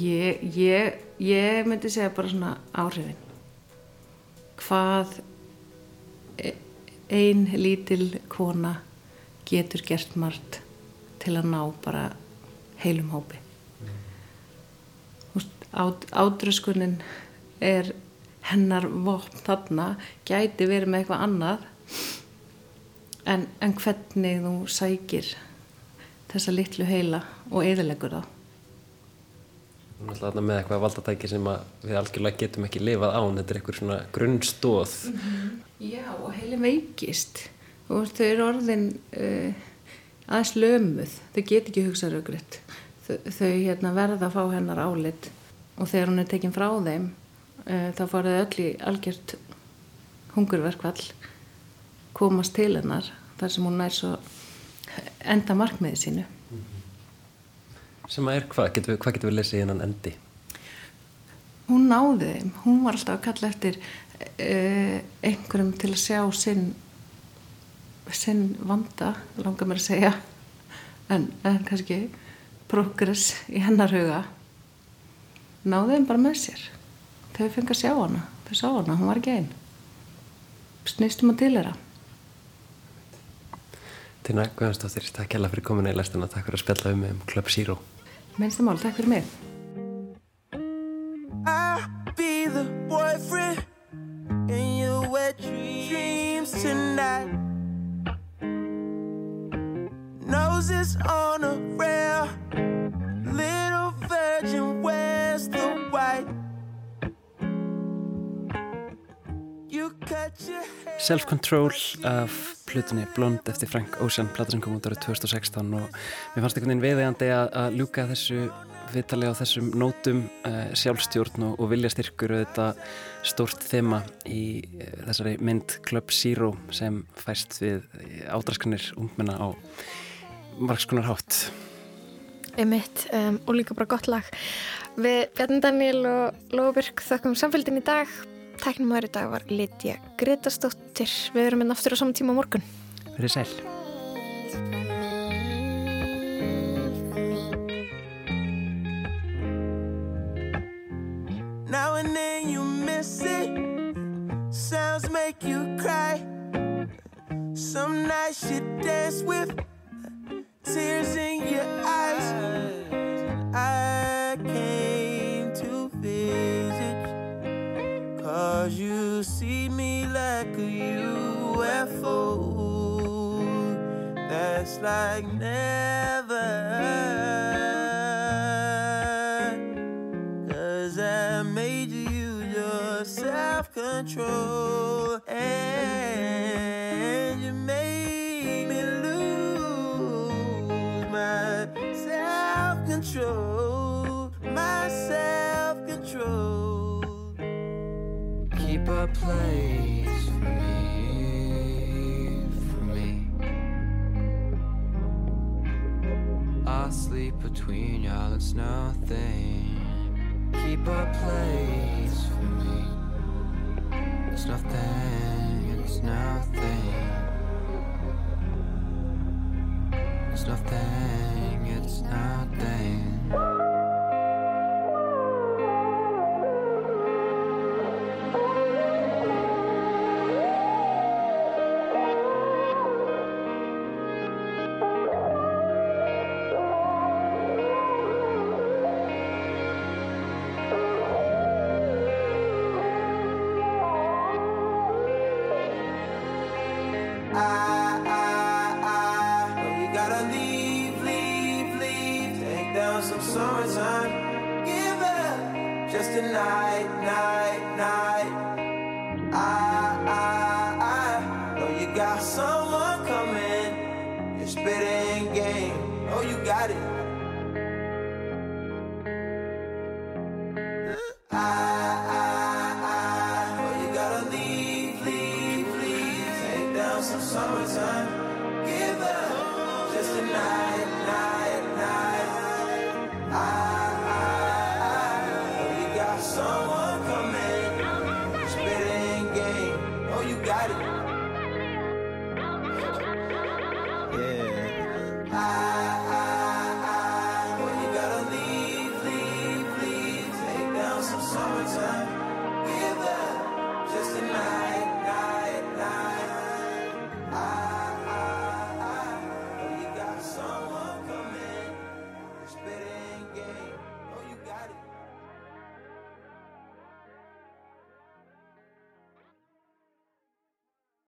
Ég, ég, ég myndi segja bara svona áhrifin. Hvað e- ein lítil kona getur gert margt til að ná bara heilum hópi. Át, ádröskunin er hennar vopn þarna gæti verið með eitthvað annað en, en hvernig þú sækir þessa litlu heila og eðilegur er alltaf með eitthvað valdatæki sem við algjörlega getum ekki lifað án. Þetta er eitthvað svona grunnstóð mm -hmm. Já og heilin veikist. Og þau eru orðin uh, aðeins lömuð. Þau get ekki hugsað raugrætt þau, þau hérna, verða að fá hennar álit. Og þegar hún er tekinn frá þeim þá farið öll í algjört hungurverkvall komast til hennar þar sem hún nær svo enda markmiði sínu. Sem að er hvað, getur við, hvað getur við lesið hennan endi? Hún náði þeim, hún var alltaf að kalla eftir uh, einhverjum til að sjá sinn sinn vanda langar mér að segja en, en kannski progress í hennar huga. Náði þeim bara með sér þau fengið að sjá hana. Þau sá hana, hún var ekki einn snýstum að tilera Tina Guðansdóttir, takk hella fyrir kominu í læstuna takk fyrir að spjalla um, um Club Zero. Minnst það mál, takk fyrir mig. I'll be the boyfriend in your wet dreams tonight. Noses on a rail Little virgin wears Self-Control af plutunni Blond eftir Frank Ocean plata sem kom út árið 2016 og mér fannst einhvern veginn viðegandi að, að ljúka þessu viðtali á þessum nótum uh, sjálfstjórn og, og viljastyrkur og þetta stórt þema í uh, þessari mynd Club Zero sem fæst við ádraskanir ungmenna á margskonar hátt. Einmitt, um, og líka bara gott lag. Við Bjarni Daniel og Lóbjörg þökkum samfélgin í dag Tæknum aðri dag var Lítja Gretastóttir Við erum inn aftur á saman tíma á morgun Verið sæl Now and then you miss it. Sounds make you cry. Some nights you dance with tears in your eyes. That's like never. Cause I made you your self control. And you made me lose my self control. My self control. Keep a place Sleep between y'all, it's nothing. Keep a place for me. It's nothing, it's nothing. It's nothing,